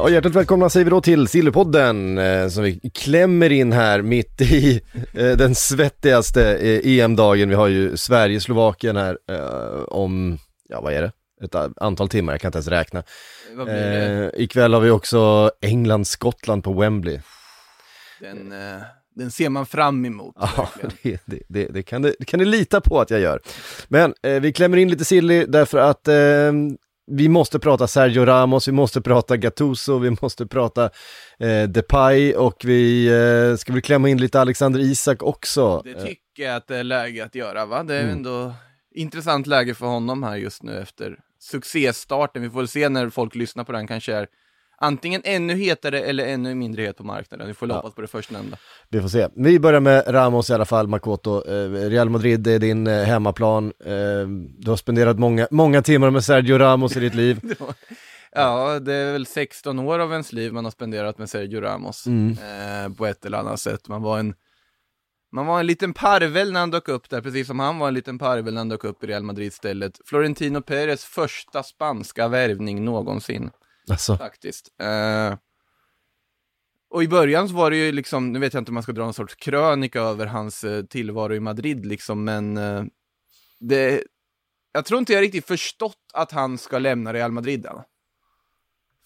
Ja, hjärtligt välkomna säger vi då till Sillypodden eh, som vi klämmer in här mitt i eh, den svettigaste eh, EM-dagen. Vi har ju Sverige-Slovakien här eh, om, ja vad är det? Ett antal timmar, jag kan inte ens räkna. Vad blir det? Eh, ikväll har vi också England-Skottland på Wembley. Den, eh, den ser man fram emot. Ja, det, det, det, det, kan du, det kan du lita på att jag gör. Men vi klämmer in lite silly därför att vi måste prata Sergio Ramos, vi måste prata Gattuso, vi måste prata eh, Depay och vi eh, ska väl klämma in lite Alexander Isak också. Det tycker jag att det är läge att göra, va? Det är Mm. ändå intressant läge för honom här just nu efter succéstarten. Vi får väl se när folk lyssnar på den, kanske är antingen ännu hetare eller ännu mindre het på marknaden. Vi får Ja. hoppas på det förstnämnda. Vi får se. Vi börjar med Ramos i alla fall, Makoto. Eh, Real Madrid är din eh, hemmaplan. Eh, du har spenderat många, många timmar med Sergio Ramos i ditt liv. Ja, det är väl 16 år av ens liv man har spenderat med Sergio Ramos Mm. eh, på ett eller annat sätt. Man var en man var en liten parvel när han dök upp där, precis som han var en liten parvel när han dök upp i Real Madrid stället. Florentino Perez första spanska värvning någonsin, Alltså, faktiskt. Eh, och i början så var det ju liksom, nu vet jag inte om man ska dra någon sorts krönika över hans eh, tillvaro i Madrid liksom, men eh, det, jag tror inte jag riktigt förstått att han ska lämna Real Madrid än.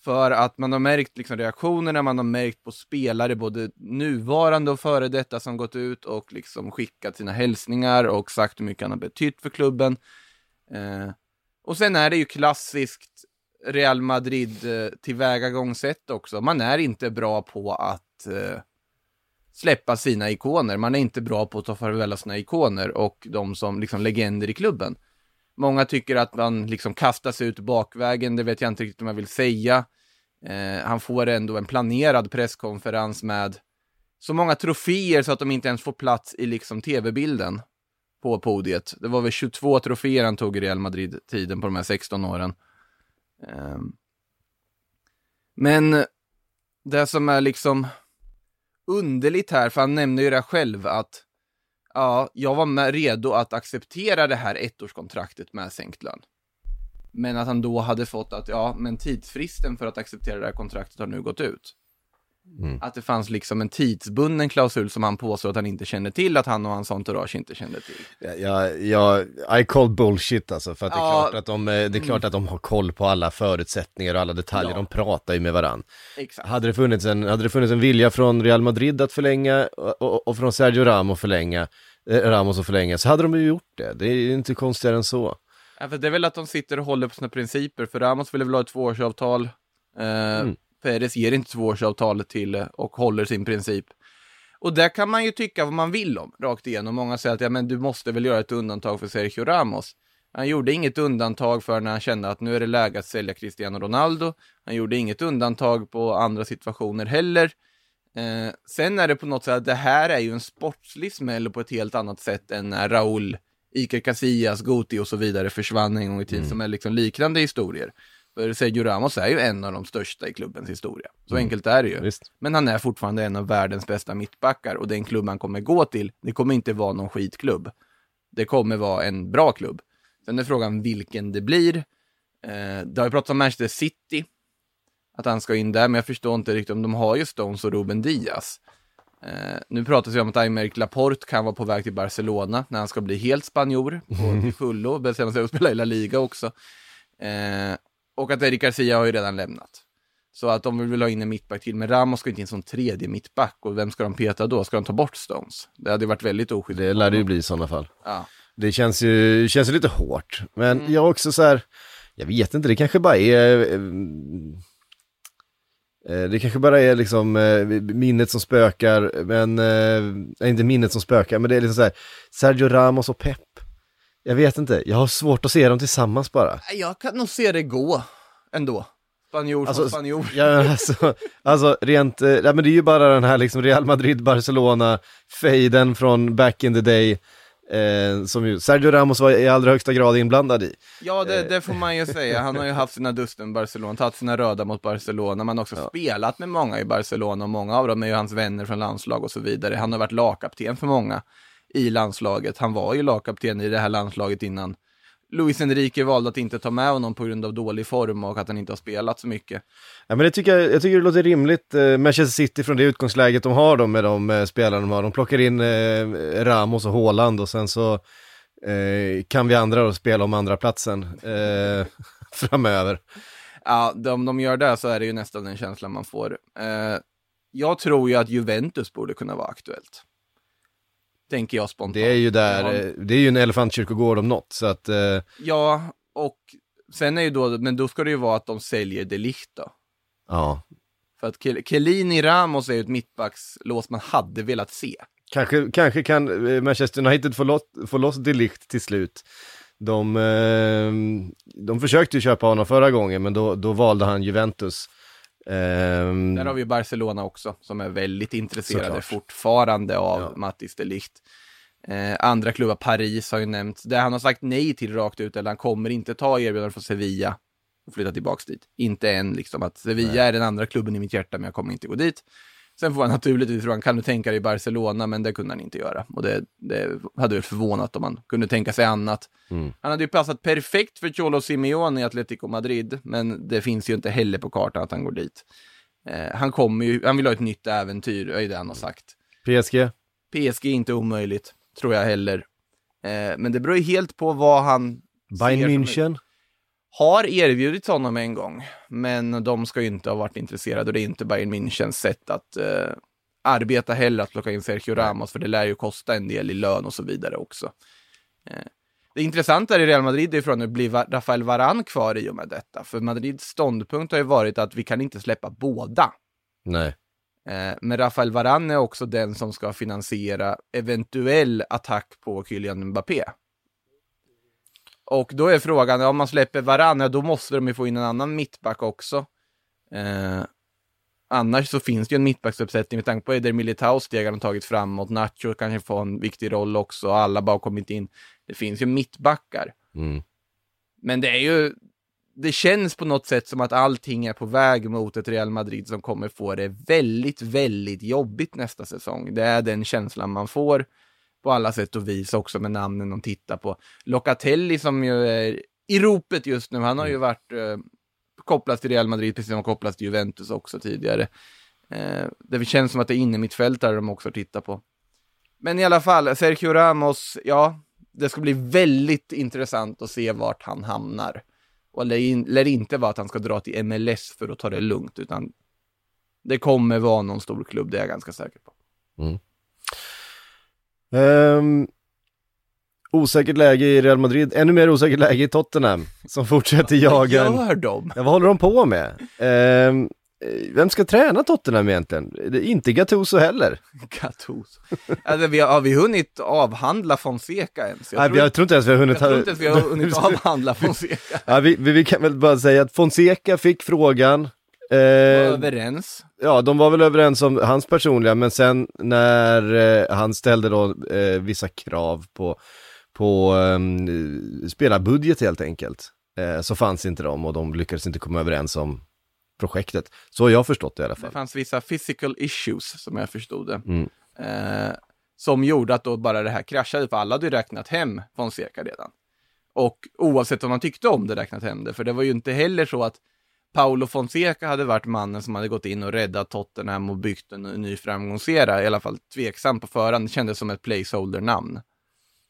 För att man har märkt liksom reaktionerna, man har märkt på spelare, både nuvarande och före detta, som gått ut och liksom skickat sina hälsningar och sagt hur mycket han har betytt för klubben. Eh, och sen är det ju klassiskt Real Madrid eh, tillvägagångssätt också. Man är inte bra på att eh, släppa sina ikoner. Man är inte bra på att ta farväl av sina ikoner och de som liksom legender i klubben. Många tycker att man liksom kastar sig ut bakvägen, det vet jag inte riktigt om jag vill säga. Eh, han får ändå en planerad presskonferens med så många troféer så att de inte ens får plats i liksom tv-bilden på podiet. Det var väl 22 troféer han tog i Real Madrid-tiden på de här 16 åren. Ehm, men det som är liksom underligt här, för han nämner ju det själv att ja, jag var med redo att acceptera det här ettårskontraktet med sänkt lön. Men att han då hade fått att, ja, men tidsfristen för att acceptera det här kontraktet har nu gått ut. Mm. Att det fanns liksom en tidsbunden klausul som han påstår att han inte kände till, att han och hans entourage inte kände till. jag, jag, I call bullshit alltså, för att det, är Ja. klart att de, eh, det är klart att de har koll på alla förutsättningar och alla detaljer, Ja. de pratar ju med varann. Exakt. Hade det, funnits en, hade det funnits en vilja från Real Madrid att förlänga och, och, och från Sergio Ramos förlänga, eh, Ramos att förlänga, så hade de ju gjort det. Det är inte konstigare än så. Ja, för det är väl att de sitter och håller på sina principer, för Ramos ville väl ha ett tvåårsavtal. Eh, Mm. Perez ger inte tvåårsavtalet till eh, och håller sin princip. Och där kan man ju tycka vad man vill om, rakt igenom. Många säger att ja, men du måste väl göra ett undantag för Sergio Ramos. Han gjorde inget undantag för när han kände att nu är det läge att sälja Cristiano Ronaldo. Han gjorde inget undantag på andra situationer heller. Eh, sen är det på något sätt att det här är ju en sportslig smäll på ett helt annat sätt än när Raúl, Iker Casillas, Guti och så vidare försvann en gång i tiden, som är liksom liknande historier. För Sergio Ramos är ju en av de största i klubbens historia. Så enkelt är det ju. Visst. Men han är fortfarande en av världens bästa mittbackar och den klubb han kommer gå till, det kommer inte vara någon skitklubb. Det kommer vara en bra klubb. Sen är frågan vilken det blir. Eh, det har ju pratats om Manchester City, att han ska in där, men jag förstår inte riktigt om de har ju Stones och Ruben Diaz. Eh, nu pratas det om att Aymeric Laporte kan vara på väg till Barcelona när han ska bli helt spanjor på till fullo, bestämma sig att spela i La Liga också. Eh, och att Eric Garcia har ju redan lämnat. Så att de vill ha in en mittback till, men Ramos ska inte in som tredje mittback och vem ska de peta då? Ska de ta bort Stones? Det hade varit väldigt oskyldigt. Det lär det ju bli i sådana fall. Ja. Det känns ju, känns ju lite hårt. Men Mm. jag också så här, jag vet inte, det kanske bara är... eh, eh, Det kanske bara är liksom eh, minnet som spökar, men, inte minnet som spökar, men det är liksom så här, Sergio Ramos och Pep. Jag vet inte, jag har svårt att se dem tillsammans bara. Jag kan nog se det gå ändå. Spanjor Alltså, som spanjor. Ja, alltså, alltså rent, eh, ja, men det är ju bara den här liksom Real Madrid-Barcelona, fejden från back in the day, eh, som ju Sergio Ramos var i allra högsta grad inblandad i. Ja, Eh. det, det får man ju säga. Han har ju haft sina duster med Barcelona, tagit sina röda mot Barcelona. Man har också spelat med många i Barcelona och många av dem är ju hans vänner från landslag och så vidare. Han har varit lagkapten för många i landslaget. Han var ju lagkapten i det här landslaget innan Luis Enrique valde att inte ta med honom på grund av dålig form och att han inte har spelat så mycket. Ja men det tycker jag, jag tycker det låter rimligt, eh, Manchester City från det utgångsläget de har då med de eh, spelarna de har. De plockar in eh, Ramos och Haaland och sen så eh, kan vi andra då spela om andra platsen eh, framöver. Ja, om de gör det så är det ju nästan den känslan man får. Eh, jag tror ju att Juventus borde kunna vara aktuellt. Tänker jag spontant. Det är ju där, det är ju en elefantkyrkogård om något så att eh, Ja, och sen är ju då, men då ska det ju vara att de säljer de Ligt då. ja. För att Kel- Chiellini Ramos är ju ett mittbackslås man hade velat se. Kanske, kanske kan eh, Manchester United få loss, få loss de Ligt till slut. De, eh, de försökte ju köpa honom förra gången men då, då valde han Juventus. Ehm, Där har vi Barcelona också, som är väldigt intresserade Såklart. fortfarande av Ja. Mattis de Ligt. Eh, andra klubbar, Paris har ju nämnts, där han har sagt nej till rakt ut, eller han kommer inte ta erbjudandet från Sevilla och flytta tillbaks dit. Inte än liksom att Sevilla är den andra klubben i mitt hjärta, men jag kommer inte gå dit. Sen får han naturligtvis frågan, kan du tänka dig Barcelona? Men det kunde han inte göra. Och det, det hade väl förvånat om han kunde tänka sig annat. Mm. Han hade ju passat perfekt för Cholo Simeone i Atletico Madrid, men det finns ju inte heller på kartan att han går dit. Eh, han kommer ju, han vill ha ett nytt äventyr, är det han har sagt. PSG? PSG är inte omöjligt, tror jag heller. Eh, men det beror ju helt på vad han Bayern München? Har erbjudits honom en gång, men de ska ju inte ha varit intresserade och det är inte Bayern Münchens sätt att eh, arbeta heller, att plocka in Sergio Ramos, för det lär ju kosta en del i lön och så vidare också. Eh, det intressanta i Real Madrid är från nu blir Rafael Varan kvar i och med detta, för Madrids ståndpunkt har ju varit att vi kan inte släppa båda. Nej. Eh, men Rafael Varan är också den som ska finansiera eventuell attack på Kylian Mbappé. Och då är frågan, om man släpper Varan, ja, då måste de ju få in en annan mittback också. Eh, annars så finns det ju en mittbacksuppsättning med tanke på Eder Militao steg han tagit framåt, Nacho kanske får en viktig roll också, alla bara kommit in. Det finns ju mittbackar. Mm. Men det är ju, det känns på något sätt som att allting är på väg mot ett Real Madrid som kommer få det väldigt, väldigt jobbigt nästa säsong. Det är den känslan man får på alla sätt och vis också med namnen de tittar på. Locatelli som ju är i ropet just nu, han har ju varit eh, kopplad till Real Madrid precis som han kopplats till Juventus också tidigare. Eh, det känns som att det är inne mitt fält där de också tittar på. Men i alla fall, Sergio Ramos, ja, det ska bli väldigt intressant att se vart han hamnar. Och lär, in, lär inte vara att han ska dra till MLS för att ta det lugnt, utan det kommer vara någon stor klubb, det är jag ganska säker på. Ehm, osäkert läge i Real Madrid, ännu mer osäkert läge i Tottenham, som fortsätter jaga. Vad gör de? Ja, vad håller de på med? Eh, vem ska träna Tottenham egentligen? Det är inte Gattuso heller. Gattuso. Alltså, vi har, har vi hunnit avhandla Fonseca ens? Jag, Nej, tror, jag tror inte ens vi har hunnit... jag tror inte ens vi har hunnit avhandla Fonseca. Ja, vi, vi, vi kan väl bara säga att Fonseca fick frågan. Eh, överens. ja, de var väl överens om hans personliga, men sen när eh, han ställde då eh, vissa krav på, på eh, spelarbudget helt enkelt, eh, så fanns inte de och de lyckades inte komma överens om projektet. Så har jag förstått det i alla Det fall. fanns vissa physical issues, som jag förstod det. Mm. Eh, som gjorde att då bara det här kraschade, för alla hade ju räknat hem Fonseca redan. Och oavsett vad man tyckte om det räknat hem det, för det var ju inte heller så att Paolo Fonseca hade varit mannen som hade gått in och räddat Tottenham och byggt en ny framgångsera, i alla fall tveksam på förhand, det kändes som ett placeholder-namn.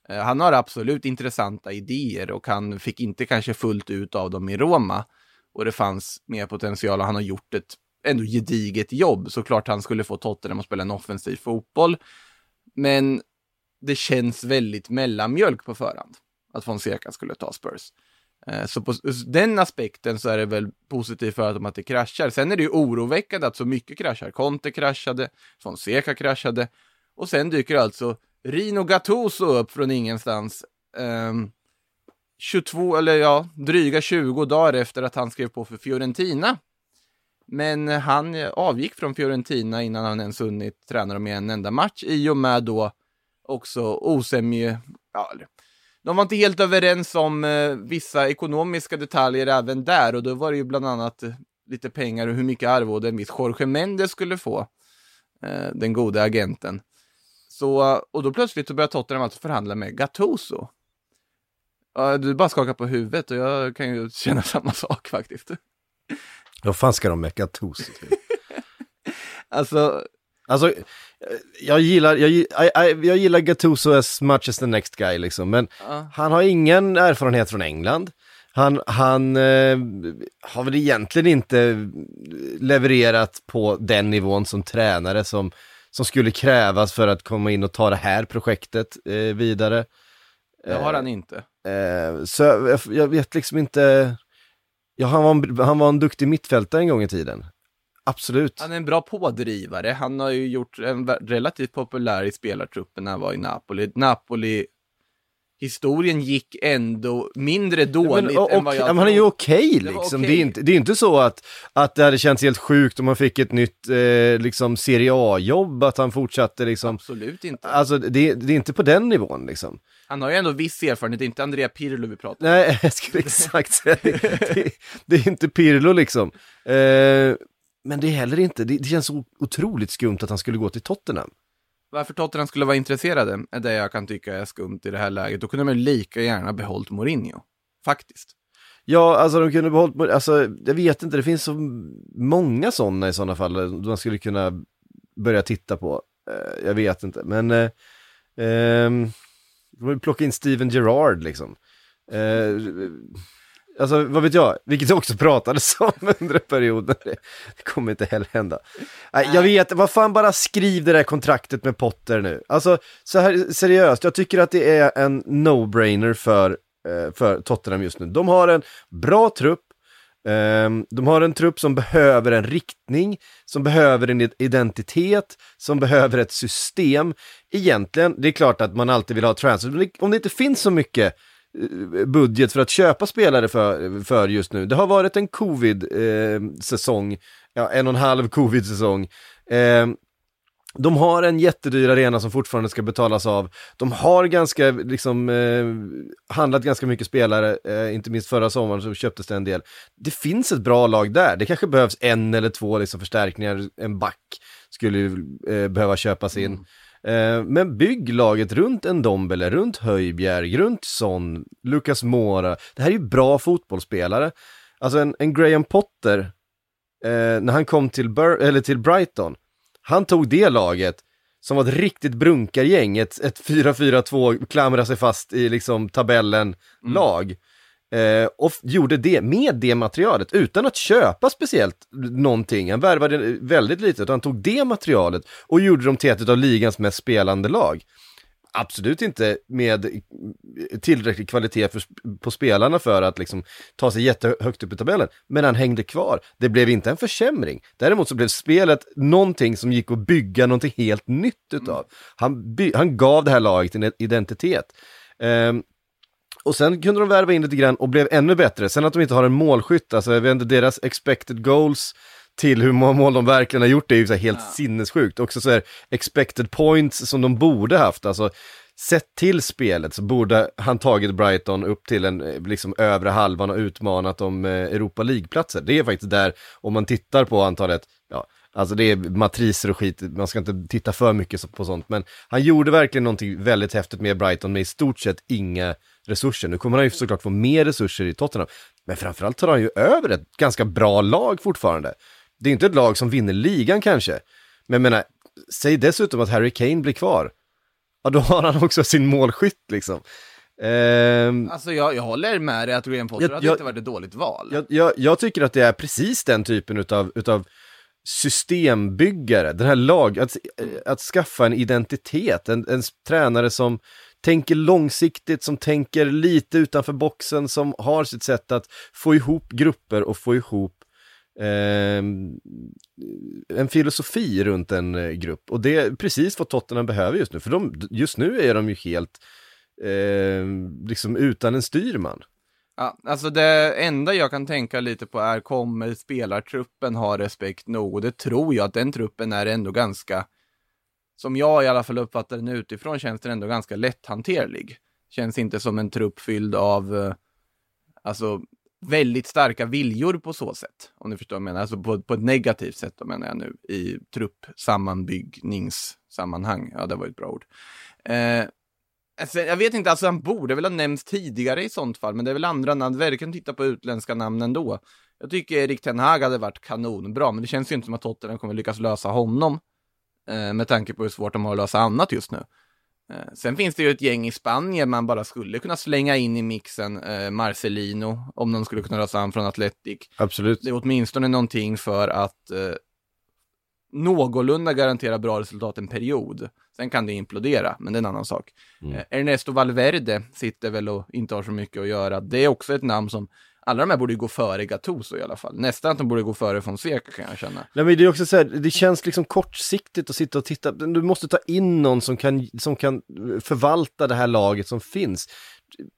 Eh, han har absolut intressanta idéer och han fick inte kanske fullt ut av dem i Roma. Och det fanns mer potential och han har gjort ett ändå gediget jobb. Såklart han skulle få Tottenham att spela en offensiv fotboll. Men det känns väldigt mellanmjölk på förhand att Fonseca skulle ta Spurs. Eh, så på den aspekten så är det väl positivt för dem att det kraschar. Sen är det ju oroväckande att så mycket kraschar. Conte kraschade, Fonseca kraschade och sen dyker alltså Rino Gattuso upp från ingenstans. Ehm, um, 22, eller ja, dryga 20 dagar efter att han skrev på för Fiorentina Men han eh, avgick från Fiorentina innan han ens hunnit träna dem i en enda match i och med då också osämje, ja, de var inte helt överens om eh, vissa ekonomiska detaljer även där och då var det ju bland annat eh, lite pengar och hur mycket arvode en viss Jorge Mendes skulle få, eh, den gode agenten. Så, och då plötsligt så började Tottenham alltså förhandla med Gattuso. Ja, du bara skakar på huvudet och jag kan ju känna samma sak faktiskt. Vad fan ska de med Gattuso till? Alltså, Alltså, eh, jag gillar, jag, I, jag gillar Gattuso as much as the next guy liksom, men ja. han har ingen erfarenhet från England. Han, han eh, har väl egentligen inte levererat på den nivån som tränare som, som skulle krävas för att komma in och ta det här projektet eh, vidare. det har han inte. Eh, så jag, jag vet liksom inte, ja, han, var en, han var en duktig mittfältare en gång i tiden. Absolut. Han är en bra pådrivare. Han har ju gjort en relativt populär i spelartruppen när han var i Napoli. Napoli historien gick ändå mindre dåligt Men, och, än vad jag ja, men han är ju okej Det var liksom. okej. Det, är inte, det är inte så att, att det hade känts helt sjukt om man fick ett nytt eh, liksom Serie A-jobb, att han fortsatte liksom. Absolut inte. Alltså det, det är inte på den nivån liksom. Han har ju ändå viss erfarenhet, det är inte Andrea Pirlo vi pratar om. Nej, jag skulle exakt säga det. Det, det är inte Pirlo liksom. Eh, men det är heller inte, det, det känns så otroligt skumt att han skulle gå till Tottenham. Varför Tottenham skulle vara intresserade är det jag kan tycka är skumt i det här läget. Då kunde man lika gärna behållit Mourinho. Faktiskt. Ja, alltså de kunde behållit, alltså jag vet inte, det finns så många sådana i sådana fall, som man skulle kunna börja titta på. Eh, jag vet inte, men eh, vill plocka in Steven Gerrard liksom. Eh, alltså vad vet jag, vilket också pratades om under en period, men det, kommer inte heller hända. Nej, jag vet, vad fan bara skriv det där kontraktet med Potter nu. Alltså så här seriöst, jag tycker att det är en no-brainer för, eh, för Tottenham just nu. De har en bra trupp, Ehm, de har en trupp som behöver en riktning, som behöver en id- identitet, som behöver ett system. Egentligen, det är klart att man alltid vill ha transfer, men om det inte finns så mycket Eh, budget för att köpa spelare för, för just nu. Det har varit en covid-säsong, eh, ja en och en halv covid-säsong. Eh, de har en jättedyr arena som fortfarande ska betalas av. De har ganska, liksom, eh, handlat ganska mycket spelare, eh, inte minst förra sommaren så köptes det en del. Det finns ett bra lag där, det kanske behövs en eller två liksom, förstärkningar, en back skulle ju eh, behöva köpas in. Mm. Eh, men bygg laget runt en Dombele, runt Höjbjerg, runt Son, Lucas Mora. Det här är ju bra fotbollsspelare. Alltså en, en Graham Potter, eh, när han kom till, Bur- eller till Brighton, han tog det laget som var ett riktigt brunkargäng, ett, ett 4-4-2, klamra sig fast i liksom tabellen lag. Mm. Eh, och gjorde det med det materialet utan att köpa speciellt någonting. Han värvade väldigt lite, utan han tog det materialet och gjorde dem till ett av ligans mest spelande lag. Absolut inte med tillräcklig kvalitet för, på spelarna för att liksom ta sig jättehögt upp i tabellen. Men han hängde kvar. Det blev inte en försämring. Däremot så blev spelet någonting som gick att bygga någonting helt nytt utav. Han, by- han gav det här laget en identitet. Ehm, och sen kunde de värva in lite grann och blev ännu bättre. Sen att de inte har en målskytt, alltså jag vet inte, deras expected goals till hur många mål de verkligen har gjort det är ju så helt sinnessjukt. Också så här expected points som de borde haft, alltså sett till spelet så borde han tagit Brighton upp till en eh, liksom övre halvan och utmanat om Europa League-platser. Det är faktiskt där, om man tittar på antalet, ja, alltså det är matriser och skit, man ska inte titta för mycket på sånt, men han gjorde verkligen någonting väldigt häftigt med Brighton med i stort sett inga resurser. Nu kommer han ju såklart få mer resurser i Tottenham, men framförallt tar han ju över ett ganska bra lag fortfarande. Det är inte ett lag som vinner ligan kanske, men jag menar, säg dessutom att Harry Kane blir kvar. Ja, då har han också sin målskytt liksom. Ehm, Alltså jag, jag håller med dig att Graham Potter Jag- hade jag- inte varit ett dåligt val. jag, jag, jag tycker att det är precis den typen utav, utav systembyggare, den här lag, att, att skaffa en identitet, en, en tränare som tänker långsiktigt, som tänker lite utanför boxen, som har sitt sätt att få ihop grupper och få ihop eh, en filosofi runt en eh, grupp. Och det är precis vad Tottenham behöver just nu, för de, just nu är de ju helt eh, liksom utan en styrman. Ja, alltså det enda jag kan tänka lite på är kommer spelartruppen ha respekt nog? Och det tror jag att den truppen är ändå ganska, som jag i alla fall uppfattar den utifrån, känns den ändå ganska lätthanterlig. Känns inte som en trupp fylld av, eh, alltså väldigt starka viljor på så sätt. Om ni förstår vad jag menar, alltså på, på ett negativt sätt då menar jag nu, i truppsammanbyggningssammanhang. Ja, det var ett bra ord. Eh, Alltså, jag vet inte, alltså han borde väl ha nämnts tidigare i sånt fall, men det är väl andra namn. Verkligen titta på utländska namn ändå. Jag tycker Erik Ten Hag hade varit kanonbra, men det känns ju inte som att Tottenham kommer lyckas lösa honom. Eh, med tanke på hur svårt de har att lösa annat just nu. Eh, sen finns det ju ett gäng i Spanien man bara skulle kunna slänga in i mixen. Eh, Marcelino, om de skulle kunna lösa han från Atletic. Absolut. Det är åtminstone någonting för att eh, någorlunda garantera bra resultat en period. Sen kan det implodera, men det är en annan sak. Mm. Eh, Ernesto Valverde sitter väl och inte har så mycket att göra. Det är också ett namn som alla de här borde ju gå före Gattuso i alla fall. Nästan att de borde gå före Fonseca kan jag känna. Nej men det är också så här, det känns liksom kortsiktigt att sitta och titta, du måste ta in någon som kan, som kan förvalta det här laget som finns.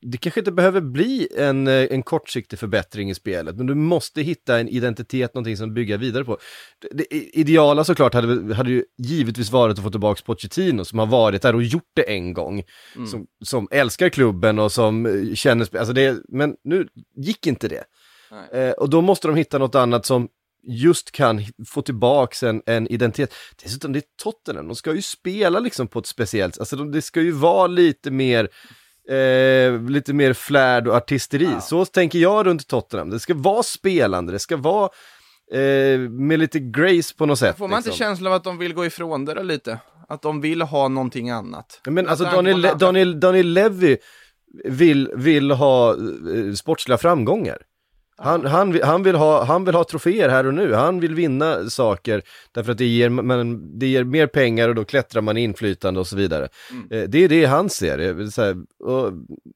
Det kanske inte behöver bli en, eh, en kortsiktig förbättring i spelet, men du måste hitta en identitet, någonting som bygga vidare på. Det, det ideala såklart hade, hade ju givetvis varit att få tillbaka Pochettino som har varit där och gjort det en gång. Mm. Som, som älskar klubben och som eh, känner, alltså det, men nu gick inte det. Eh, och då måste de hitta något annat som just kan få tillbaks en, en identitet. Dessutom, det är Tottenham, de ska ju spela liksom på ett speciellt, alltså de, det ska ju vara lite mer, eh, lite mer flärd och artisteri. Ja. Så tänker jag runt Tottenham, det ska vara spelande, det ska vara eh, med lite grace på något sätt. Får man inte liksom. känslan av att de vill gå ifrån det lite? Att de vill ha någonting annat? Men alltså Daniel, Le- Daniel, Daniel Levy vill, vill ha eh, sportsliga framgångar. Han, han, vill- han, vill ha, han vill ha troféer här och nu, han vill vinna saker därför att det ger, man, det ger mer pengar och då klättrar man i inflytande och så vidare. Eh, Det är det han ser. Är så här,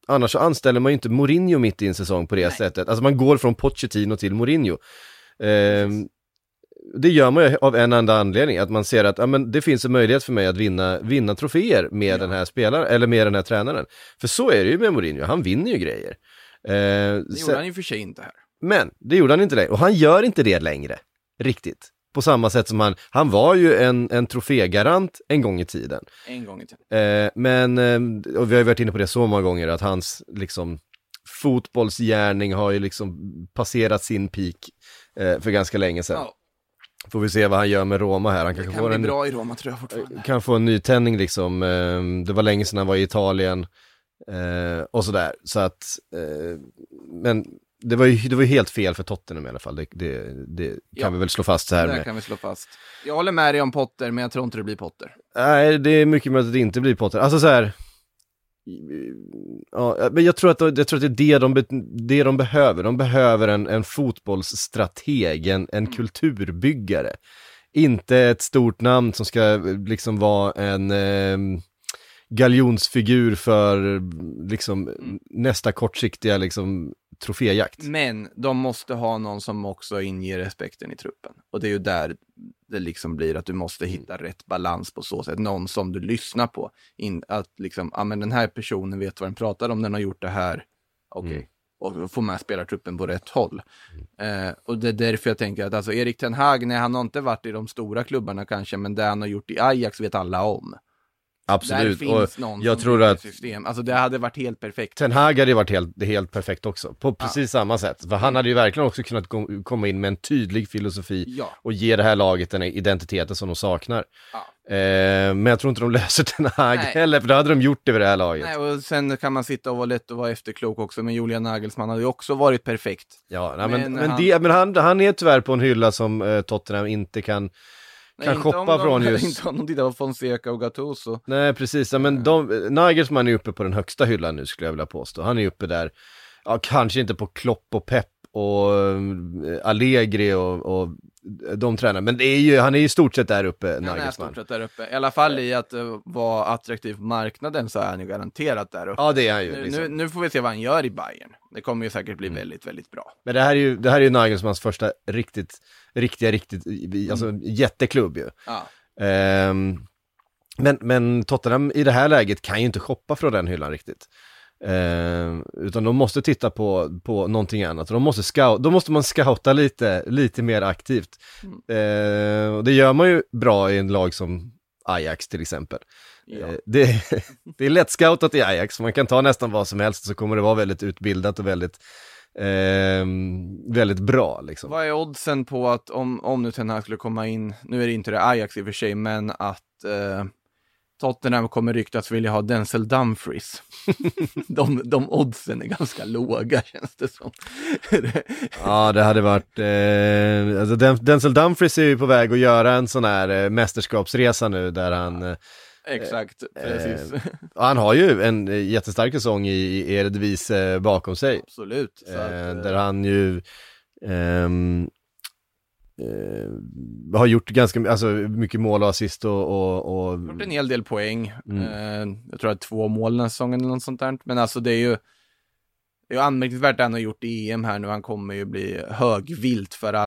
annars så anställer man ju inte Mourinho mitt i en säsong på det sättet. Alltså man går från Pochettino till Mourinho. Eh, det gör man ju av en enda anledning, att man ser att ja, men det finns en möjlighet för mig att vinna, vinna troféer med den här spelaren, eller med den här tränaren. För så är det ju med Mourinho, han vinner ju grejer. Eh, Det sen- gjorde han ju för sig inte här. Men det gjorde han inte längre, och han gör inte det längre, riktigt. På samma sätt som han, han var ju en, en trofégarant en gång i tiden. En gång i tiden. Eh, men, eh, och vi har ju varit inne på det så många gånger, att hans liksom fotbollsgärning har ju liksom passerat sin peak eh, för ganska länge sedan. Ja, Får vi se vad han gör med Roma här, han kan får bli en, bra i Roma tror jag fortfarande. kan få en nytändning liksom. Eh, det var länge sedan han var i Italien eh, och sådär. Så att, eh, men det var, ju, det var ju helt fel för Tottenham i alla fall, det, det, det kan Ja. vi väl slå fast så här Det med. kan vi slå fast. Jag håller med dig om Potter, men jag tror inte det blir Potter. Nej, det är mycket möjligt att det inte blir Potter. Alltså så här. Ja, men jag tror att, jag tror att det är det de, det de behöver. De behöver en, en fotbollsstrateg, en, en kulturbyggare. Inte ett stort namn som ska liksom vara en eh, galjonsfigur för liksom nästa kortsiktiga liksom troféjakt. Men de måste ha någon som också inger respekten i truppen. Och det är ju där det liksom blir att du måste hitta rätt balans på så sätt. Någon som du lyssnar på. In, att liksom, ja men den här personen vet vad den pratar om, den har gjort det här. Okej. Mm. Och få med spelartruppen på rätt håll. Eh, och det är därför jag tänker att alltså Erik Ten Hag, nej han har inte varit i de stora klubbarna kanske, men det han har gjort i Ajax vet alla om. Absolut. Där Och finns någon jag tror att system. Alltså det hade varit helt perfekt. Ten Hag hade ju varit helt, helt perfekt också, på precis samma sätt. För han hade ju verkligen också kunnat komma in med en tydlig filosofi Ja. och ge det här laget den identiteten som de saknar. Ja. Eh, men jag tror inte de löser Ten Hag Nej. heller, för då hade de gjort det vid det här laget. Nej, och sen kan man sitta och vara lätt och vara efterklok också, men Julian Nagelsmann hade ju också varit perfekt. Ja, men, Men men, han- det, men han, han är tyvärr på en hylla som eh, Tottenham inte kan, kan om shoppa de- från just... Inte om de tittar på Fonseca och Gattuso. Nej, precis. Ja, men de, Nagelsmann är uppe på den högsta hyllan nu skulle jag vilja påstå. Han är uppe där, ja kanske inte på Klopp och Pep och eh, Allegri och, och de tränarna, men det är ju, han är ju i stort sett där uppe, Han är Nagelsmann. stort sett där uppe. I alla fall i att uh, vara attraktiv på marknaden så är han ju garanterat där uppe. Ja, det är han ju. nu, Liksom. nu, nu får vi se vad han gör i Bayern. Det kommer ju säkert bli Mm. väldigt, väldigt bra. Men det här är ju, det här är ju Nagelsmanns första riktigt, riktiga, riktigt, alltså jätteklubb ju. Ja. Ehm, men, men Tottenham i det här läget kan ju inte shoppa från den hyllan riktigt. Eh, utan de måste titta på, på någonting annat. De måste scout, då måste man scouta lite, lite mer aktivt. Eh, och det gör man ju bra i en lag som Ajax till exempel. Ja. Eh, det, det är lätt scoutat i Ajax, man kan ta nästan vad som helst så kommer det vara väldigt utbildat och väldigt, eh, väldigt bra liksom. Vad är oddsen på att om, om nu Ten Hag skulle komma in, nu är det inte det Ajax i och för sig, men att eh, Tottenham kommer ryktas vilja ha Denzel Dumfries. de, de oddsen är ganska låga känns det som. Ja, det hade varit, eh, alltså Den- Denzel Dumfries är ju på väg att göra en sån här eh, mästerskapsresa nu där han, eh, Exakt, precis. och han har ju en eh, jättestark säsong i, Eredivisie bakom sig. Absolut. Så att, Eh, eh, där han ju ehm, eh, har gjort ganska alltså, mycket mål och assist och, och, och gjort en hel del poäng. Mm. Eh, jag tror att två mål den här säsongen eller något sånt där. Men alltså det är ju det är anmärkningsvärt det han har gjort i EM här nu. Han kommer ju bli högvilt för alla.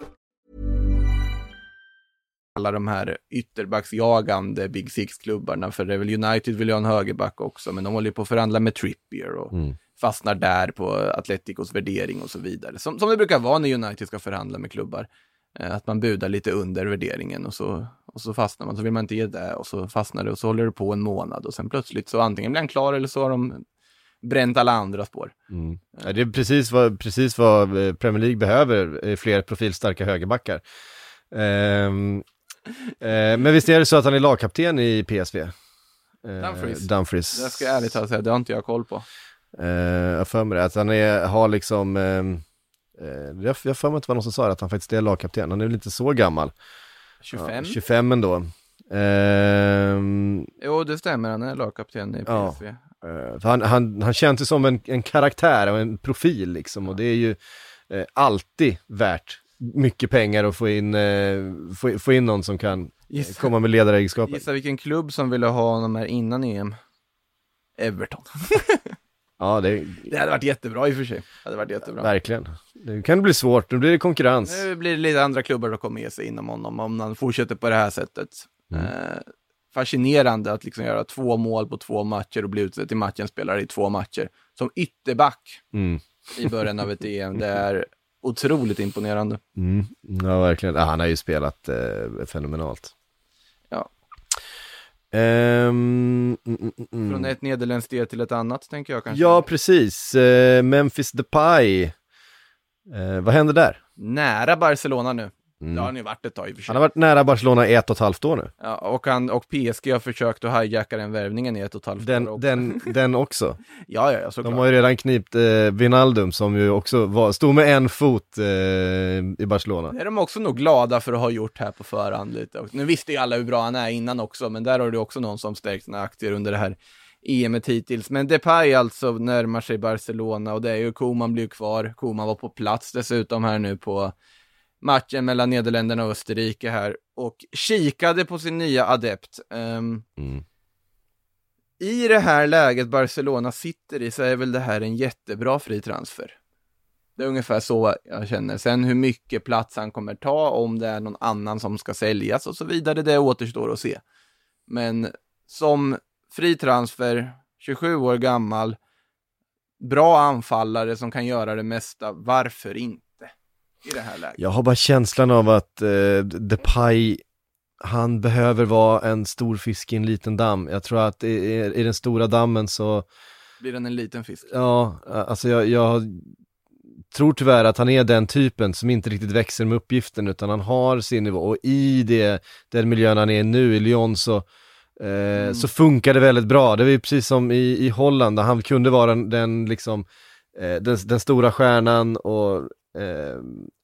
alla de här ytterbacksjagande Big Six-klubbarna. För det är väl United vill ju ha en högerback också, men de håller ju på att förhandla med Trippier och fastnar där på Atleticos värdering och så vidare. Som, som det brukar vara när United ska förhandla med klubbar. Eh, att man budar lite under värderingen och så, och så fastnar man, så vill man inte ge det och så fastnar det och så håller det på en månad och sen plötsligt så antingen blir han klar eller så har de bränt alla andra spår. Ja, det är precis vad, precis vad eh, Premier League behöver, eh, fler profilstarka högerbackar. Eh, men visst är det så att han är lagkapten i PSV? Eh, Dumfries. Dumfries. Det ska jag ärligt talat säga, det har inte jag koll på. Eh, jag för mig det, att han är, har liksom, ehm, eh, jag jag för mig att det var någon som sa det, att han faktiskt är lagkapten. Han är väl inte så gammal. 25? Ja, 25 ändå. Ehm, Jo, det stämmer, han är lagkapten i Ja. PSV. Eh, för han, han, han känns ju som en, en karaktär och en profil liksom och det är ju eh, alltid värt mycket pengar att få in, eh, få, få in någon som kan eh, Gissa- komma med ledaregenskaper. Gissa vilken klubb som ville ha honom här innan EM? Everton. Ja, det Det hade varit jättebra i och för sig. Det hade varit jättebra. verkligen. Nu kan det bli svårt, nu blir det konkurrens. Nu blir det lite andra klubbar som kommer ge sig inom honom om han fortsätter på det här sättet. Mm. Eh, fascinerande att liksom göra två mål på två matcher och bli utsedd till matchens spelare i två matcher. Som ytterback Mm. i början av ett EM. Det är otroligt imponerande. Mm. Ja, verkligen. Ja, han har ju spelat eh, fenomenalt. Ja. Ehm, mm, mm. Från ett nederländskt del till ett annat, tänker jag kanske. Ja, precis. Eh, Memphis Depay. Eh, vad händer där? Nära Barcelona nu. Det har han ju varit ett tag i och för sig. Han har varit nära Barcelona i ett och ett halvt år nu. Ja, och, han, och PSG har försökt att hijacka den värvningen i ett och ett halvt år Den, också. den, den också. Ja, ja, ja, såklart. De har ju redan knipt eh, Wijnaldum som ju också var, stod med en fot eh, i Barcelona. Det är de också nog glada för att ha gjort här på förhand lite. Och nu visste ju alla hur bra han är innan också, men där har du också någon som stärkt sina aktier under det här EMet hittills. Men Depay alltså närmar sig Barcelona och det är ju Koman blir kvar. Koman var på plats dessutom här nu på matchen mellan Nederländerna och Österrike här och kikade på sin nya adept. Ehm, Mm. I det här läget Barcelona sitter i så är väl det här en jättebra fri transfer. Det är ungefär så jag känner. Sen hur mycket plats han kommer ta, om det är någon annan som ska säljas och så vidare, det återstår att se. Men som fri transfer, 27 år gammal, bra anfallare som kan göra det mesta, varför inte? I det här läget. Jag har bara känslan av att eh, Depay, han behöver vara en stor fisk i en liten damm. Jag tror att i, i, den stora dammen så, Blir den en liten fisk? ja, alltså jag, jag tror tyvärr att han är den typen som inte riktigt växer med uppgiften utan han har sin nivå och i det, den miljön han är nu i Lyon så eh, så funkar det väldigt bra. Det var ju precis som i, i Holland där han kunde vara den, den liksom eh, den, den stora stjärnan och eh,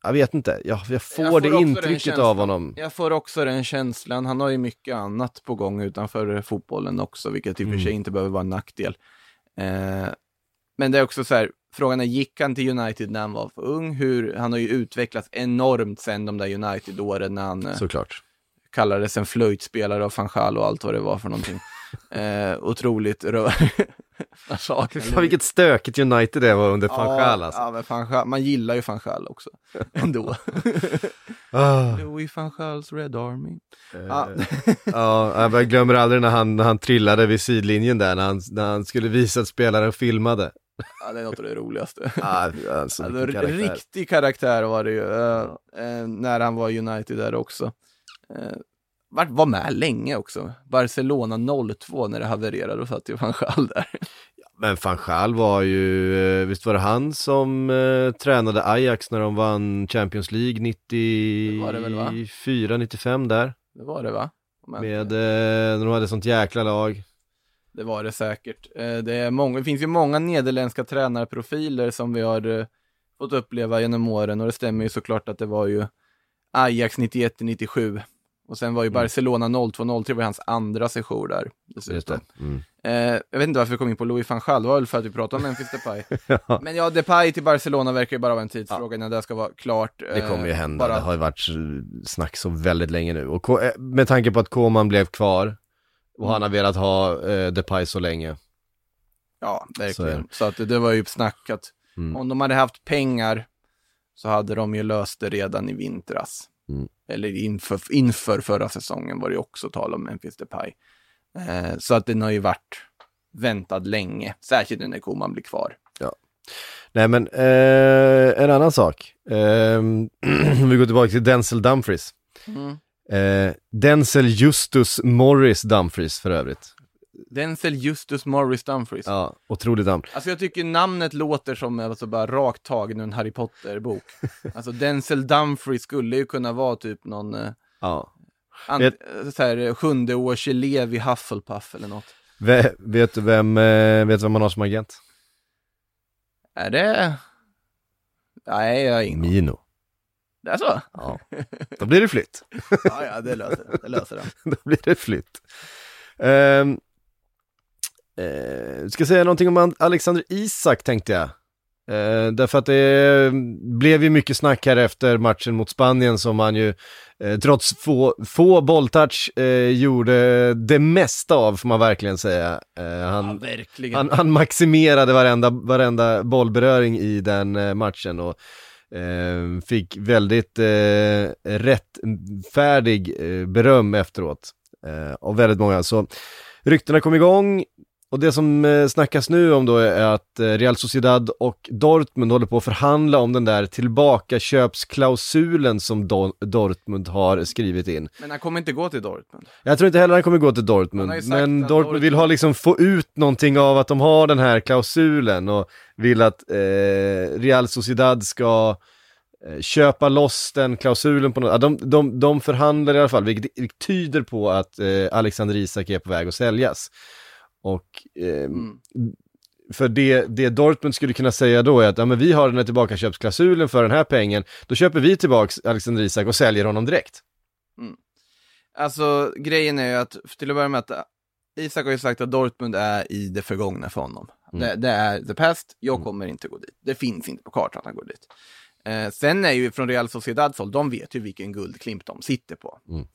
jag vet inte, jag, jag får, Jag får det intrycket känslan. av honom. Jag får också den känslan. Han har ju mycket annat på gång utanför fotbollen också, vilket i och för sig inte behöver vara en nackdel. Eh, men det är också så här, frågan är, gick han till United när han var för ung? Hur, han har ju utvecklats enormt sen de där United-åren när han eh, Såklart. kallades en flöjtspelare av van Gaal och allt vad det var för någonting. Eh, otroligt rör... saker. Fan vilket stökigt United det var under van Gaal alltså. Ja, men van Gaal, man gillar ju van Gaal också. Ändå. Ah. Louis van Gaals Red Army. Ja. Ja, jag glömmer aldrig när han, när han trillade vid sidlinjen där, när han, när han skulle visa att spelaren filmade. ja, det är något av det roligaste. Ah, alltså, Alltså, karaktär. riktig karaktär var det ju, eh, eh, när han var United där också. Var, var med länge också. Barcelona 02 när det havererade, och satt ju van Gaal där. Men van Gaal var ju, eh, visst var det han som eh, tränade Ajax när de vann Champions League 94, Det var det väl, va? 95 där? Det var det va? Men, Med, eh, när de hade sånt jäkla lag. Det var det säkert. Eh, det, är många, det finns ju många nederländska tränarprofiler som vi har eh, fått uppleva genom åren och det stämmer ju såklart att det var ju Ajax 91-97 och sen var ju Barcelona 02-03 var hans andra sejour där. Dessutom. Mm. Eh, jag vet inte varför vi kom in på Louis van Gaal, det var väl för att vi pratade om Memphis Depay. Ja. Men ja, Depay till Barcelona verkar ju bara vara en tidsfråga innan det ska vara klart. Det kommer ju Eh, hända, Bara, det har ju varit eh, snack så väldigt länge nu. Och eh, med tanke på att Koman blev kvar och han har velat ha eh, Depay så länge. Ja, Så verkligen. Så, att det, var ju snackat. Mm. Om de hade haft pengar så hade de ju löst det redan i vintras. Mm. Eller inför, inför förra säsongen var det också tal om Memphis Depay. Eh, så att den har ju varit väntad länge, särskilt när Koman blir kvar. Nej men, eh, en annan sak. Eh, vi går tillbaka till Denzel Dumfries. Mm. Eh, Denzel Justus Morris Dumfries för övrigt. Denzel Justus Morris Dumfries. Ja, otroligt namn. Alltså jag tycker namnet låter som alltså bara rakt tagen ur en Harry Potter-bok. alltså Denzel Dumfries skulle ju kunna vara typ någon eh, Ja. an- Vet- eh, så här, sjunde års elev i Hufflepuff eller något. Ve- vet du vem, eh, vet vem man har som agent? Är det? Nej, jag har ingen. Mino. Det är så? Ja. Då blir det flytt. Ja, ja, det löser det. löser det. Då blir det flytt. Um, uh, ska säga någonting om Alexander Isak tänkte jag. Eh, därför att det blev ju mycket snack här efter matchen mot Spanien som han ju eh, trots få, få bolltouch eh, gjorde det mesta av får man verkligen säga. Eh, Ja, han, verkligen. han, han maximerade varenda, varenda bollberöring i den eh, matchen och eh, fick väldigt eh, rättfärdig eh, beröm efteråt. Eh, av väldigt många. Så ryktena kom igång och det som eh, snackas nu om då är att eh, Real Sociedad och Dortmund håller på att förhandla om den där tillbakaköpsklausulen som Do- Dortmund har skrivit in. Men han kommer inte gå till Dortmund. Jag tror inte heller han kommer gå till Dortmund, men att Dortmund vill Dortmund- ha liksom få ut någonting av att de har den här klausulen och vill att eh, Real Sociedad ska eh, köpa loss den klausulen på något, ja, de, de, de förhandlar i alla fall, vilket tyder på att eh, Alexander Isak är på väg att säljas. Och eh, Mm. för det, det Dortmund skulle kunna säga då är att ja, men vi har den här tillbakaköpsklausulen för den här pengen, då köper vi tillbaks Alexander Isak och säljer honom direkt. Alltså grejen är ju att, till att börja med att äh, Isak har ju sagt att Dortmund är i det förgångna för honom. Det, det är the past, jag kommer inte gå dit. Det finns inte på kartan att han går dit. Eh, sen är ju från Real Sociedads håll, de vet ju vilken guldklimp de sitter på. Mm.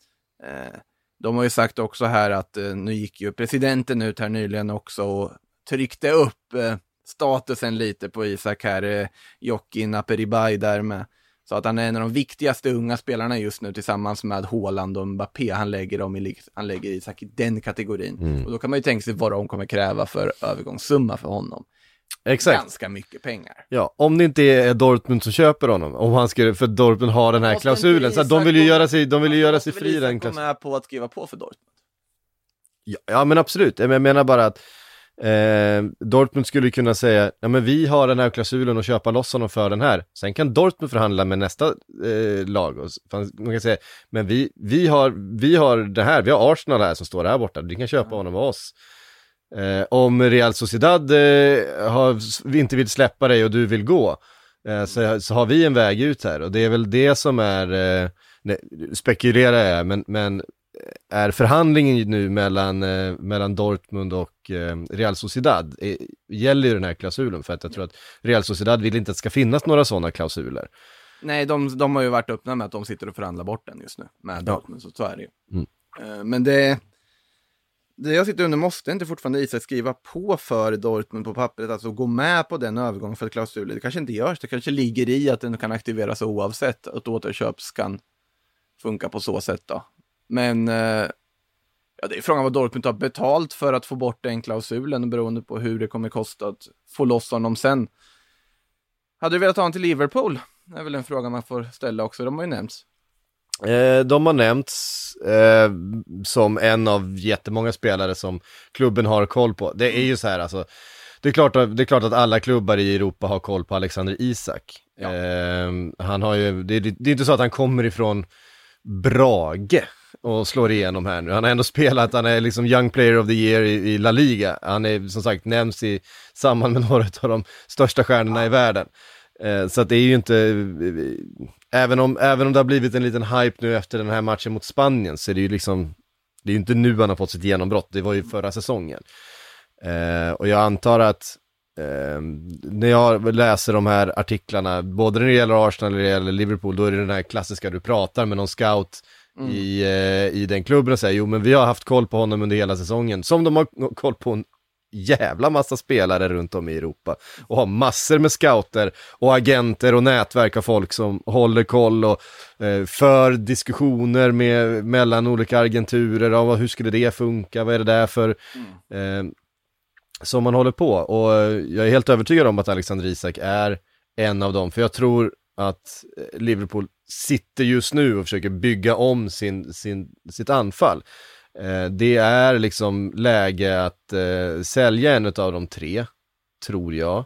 Eh, de har ju sagt också här att eh, nu gick ju presidenten ut här nyligen också och tryckte upp eh, statusen lite på Isak här, eh, Jokin Aperibay där med. Så att han är en av de viktigaste unga spelarna just nu tillsammans med Haaland och Mbappé. Han lägger, dem i, han lägger Isak i den kategorin. Och då kan man ju tänka sig vad de kommer kräva för övergångssumma för honom. Exakt. Ganska mycket pengar. Ja, om det inte är Dortmund som köper honom, om han skulle, för Dortmund har den här klausulen, så de vill ju göra sig, de vill ju göra sig fri den klausulen. med på att skriva på för Dortmund? Ja, ja men absolut, jag menar bara att eh, Dortmund skulle kunna säga, ja men vi har den här klausulen och köpa loss honom för den här. Sen kan Dortmund förhandla med nästa eh, lag och man kan säga, men vi, vi, har, vi har det här, vi har Arsenal här som står här borta, du kan köpa honom av oss. Eh, om Real Sociedad eh, har, inte vill släppa dig och du vill gå, eh, så, så har vi en väg ut här och det är väl det som är, eh, nej, spekulerar jag men, men är förhandlingen nu mellan, eh, mellan Dortmund och eh, Real Sociedad, eh, gäller ju den här klausulen för att jag tror att Real Sociedad vill inte att det ska finnas några sådana klausuler. Nej, de, de har ju varit öppna med att de sitter och förhandlar bort den just nu. Med Ja. Dortmund, så, så är det ju. Mm. Eh, Men det, det jag sitter under måste inte fortfarande Isak skriva på för Dortmund på pappret, alltså gå med på den övergången för klausuler. Det kanske inte görs, det kanske ligger i att den kan aktiveras oavsett att återköp kan funka på så sätt då. Men eh, ja, det är frågan vad Dortmund har betalt för att få bort den klausulen beroende på hur det kommer kosta att få loss honom sen. Hade du velat ha honom till Liverpool? Det är väl en fråga man får ställa också, de har ju nämnts. Eh, de har nämnts eh, som en av jättemånga spelare som klubben har koll på. Det är ju så här alltså, det är, klart att, det är klart att alla klubbar i Europa har koll på Alexander Isak. Ja. Eh, han har ju, det, det, är inte så att han kommer ifrån Brage och slår igenom här nu. Han har ändå spelat, han är liksom Young Player of the Year i, i La Liga. Han är som sagt nämns i samband med några av de största stjärnorna i världen. Eh, så att det är ju inte, även om, även om det har blivit en liten hype nu efter den här matchen mot Spanien så är det ju liksom, det är ju inte nu han har fått sitt genombrott, det var ju förra säsongen. Eh, och jag antar att eh, när jag läser de här artiklarna, både när det gäller Arsenal och när det gäller Liverpool, då är det den här klassiska du pratar med någon scout i, eh, i den klubben och säger jo men vi har haft koll på honom under hela säsongen, som de har koll på jävla massa spelare runt om i Europa och har massor med scouter och agenter och nätverk av folk som håller koll och eh, för diskussioner med, mellan olika agenturer, ja, hur skulle det funka, vad är det där för eh, som man håller på? Och eh, jag är helt övertygad om att Alexander Isak är en av dem, för jag tror att eh, Liverpool sitter just nu och försöker bygga om sin, sin, sitt anfall. Eh, det är liksom läge att eh, sälja en av de tre, tror jag.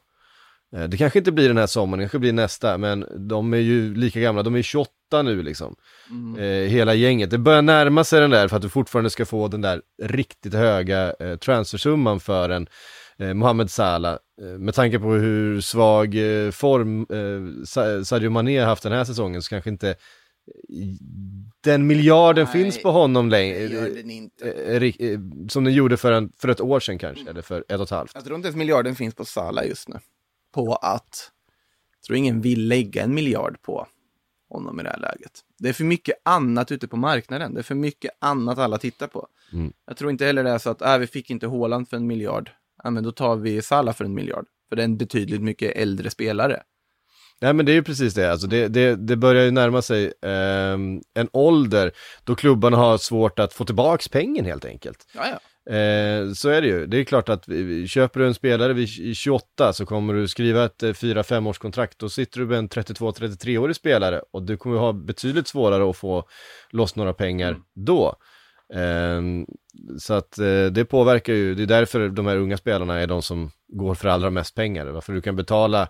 Eh, det kanske inte blir den här sommaren, det kanske blir nästa, men de är ju lika gamla, de är 28 nu liksom. Eh, hela gänget. Det börjar närma sig den där för att du fortfarande ska få den där riktigt höga eh, transfersumman för en Mohamed Salah. Med tanke på hur svag form Sa- Sadio Mané haft den här säsongen så kanske inte den miljarden Nej, finns på honom längre. Eh, ri- eh, som den gjorde för, en, för ett år sedan kanske, eller för ett och ett halvt. Jag tror inte ens miljarden finns på Sala just nu. På att, jag tror ingen vill lägga en miljard på honom i det här läget. Det är för mycket annat ute på marknaden. Det är för mycket annat alla tittar på. Mm. Jag tror inte heller det är så att, äh, vi fick inte Haaland för en miljard. Ja, men då tar vi Salah för en miljard. För det är en betydligt mycket äldre spelare. Nej men det är ju precis det, alltså det, det, det börjar ju närma sig ehm, en ålder då klubbarna har svårt att få tillbaks pengen helt enkelt. Ja, ja. Eh, så är det ju. Det är klart att köper du en spelare vid i 28 så kommer du skriva ett eh, 4-5 års kontrakt. Då sitter du med en 32-33-årig spelare och du kommer ha betydligt svårare att få loss några pengar då. Ehm, så att eh, det påverkar ju, det är därför de här unga spelarna är de som går för allra mest pengar. Varför du kan betala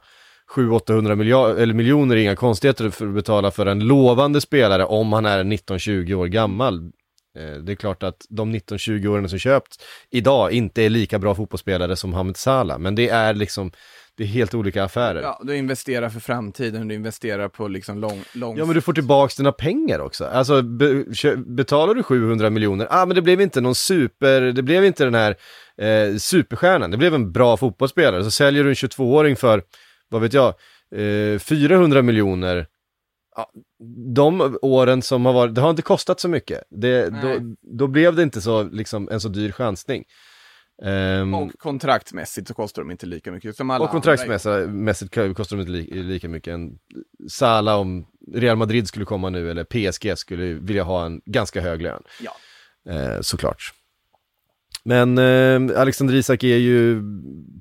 700-800 miljar- eller miljoner är inga konstigheter för att betala för en lovande spelare om han är 19-20 år gammal. Eh, Det är klart att de 19-20 åren som köpt idag inte är lika bra fotbollsspelare som Hamed Salah, men det är liksom, det är helt olika affärer. Ja. ja, du investerar för framtiden, du investerar på liksom lång, lång... men du får tillbaks dina pengar också. Alltså, be, betalar du 700 miljoner, ah men det blev inte någon super, det blev inte den här eh, superstjärnan, det blev en bra fotbollsspelare. Så säljer du en 22-åring för, vad vet jag, eh, 400 miljoner, ja, de åren som har varit, det har inte kostat så mycket. Det, då, då blev det inte så, liksom, en så dyr chansning. Ehm, Och kontraktsmässigt så kostar de inte lika mycket som alla och kontraktsmässigt kan- kostar de inte li, lika mycket. En Sala om Real Madrid skulle komma nu eller PSG skulle vilja ha en ganska hög lön. Ja. Eh, såklart. Men eh, Alexander Isak är ju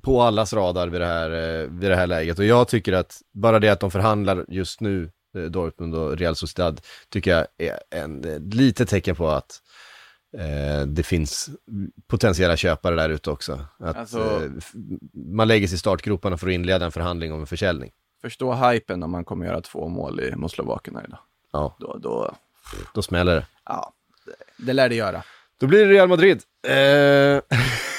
på allas radar vid det, här, eh, vid det här läget och jag tycker att bara det att de förhandlar just nu, eh, Dortmund och Real Sociedad, tycker jag är en eh, litet tecken på att eh, det finns potentiella köpare där ute också. Att Alltså- eh, man lägger sig i startgroparna för att inleda en förhandling om en försäljning. Förstå hypen om man kommer göra två mål i, mot Slovakerna idag. Ja, Då, då, då smäller det. ja, det, det lär det göra. Då blir det Real Madrid. Eh,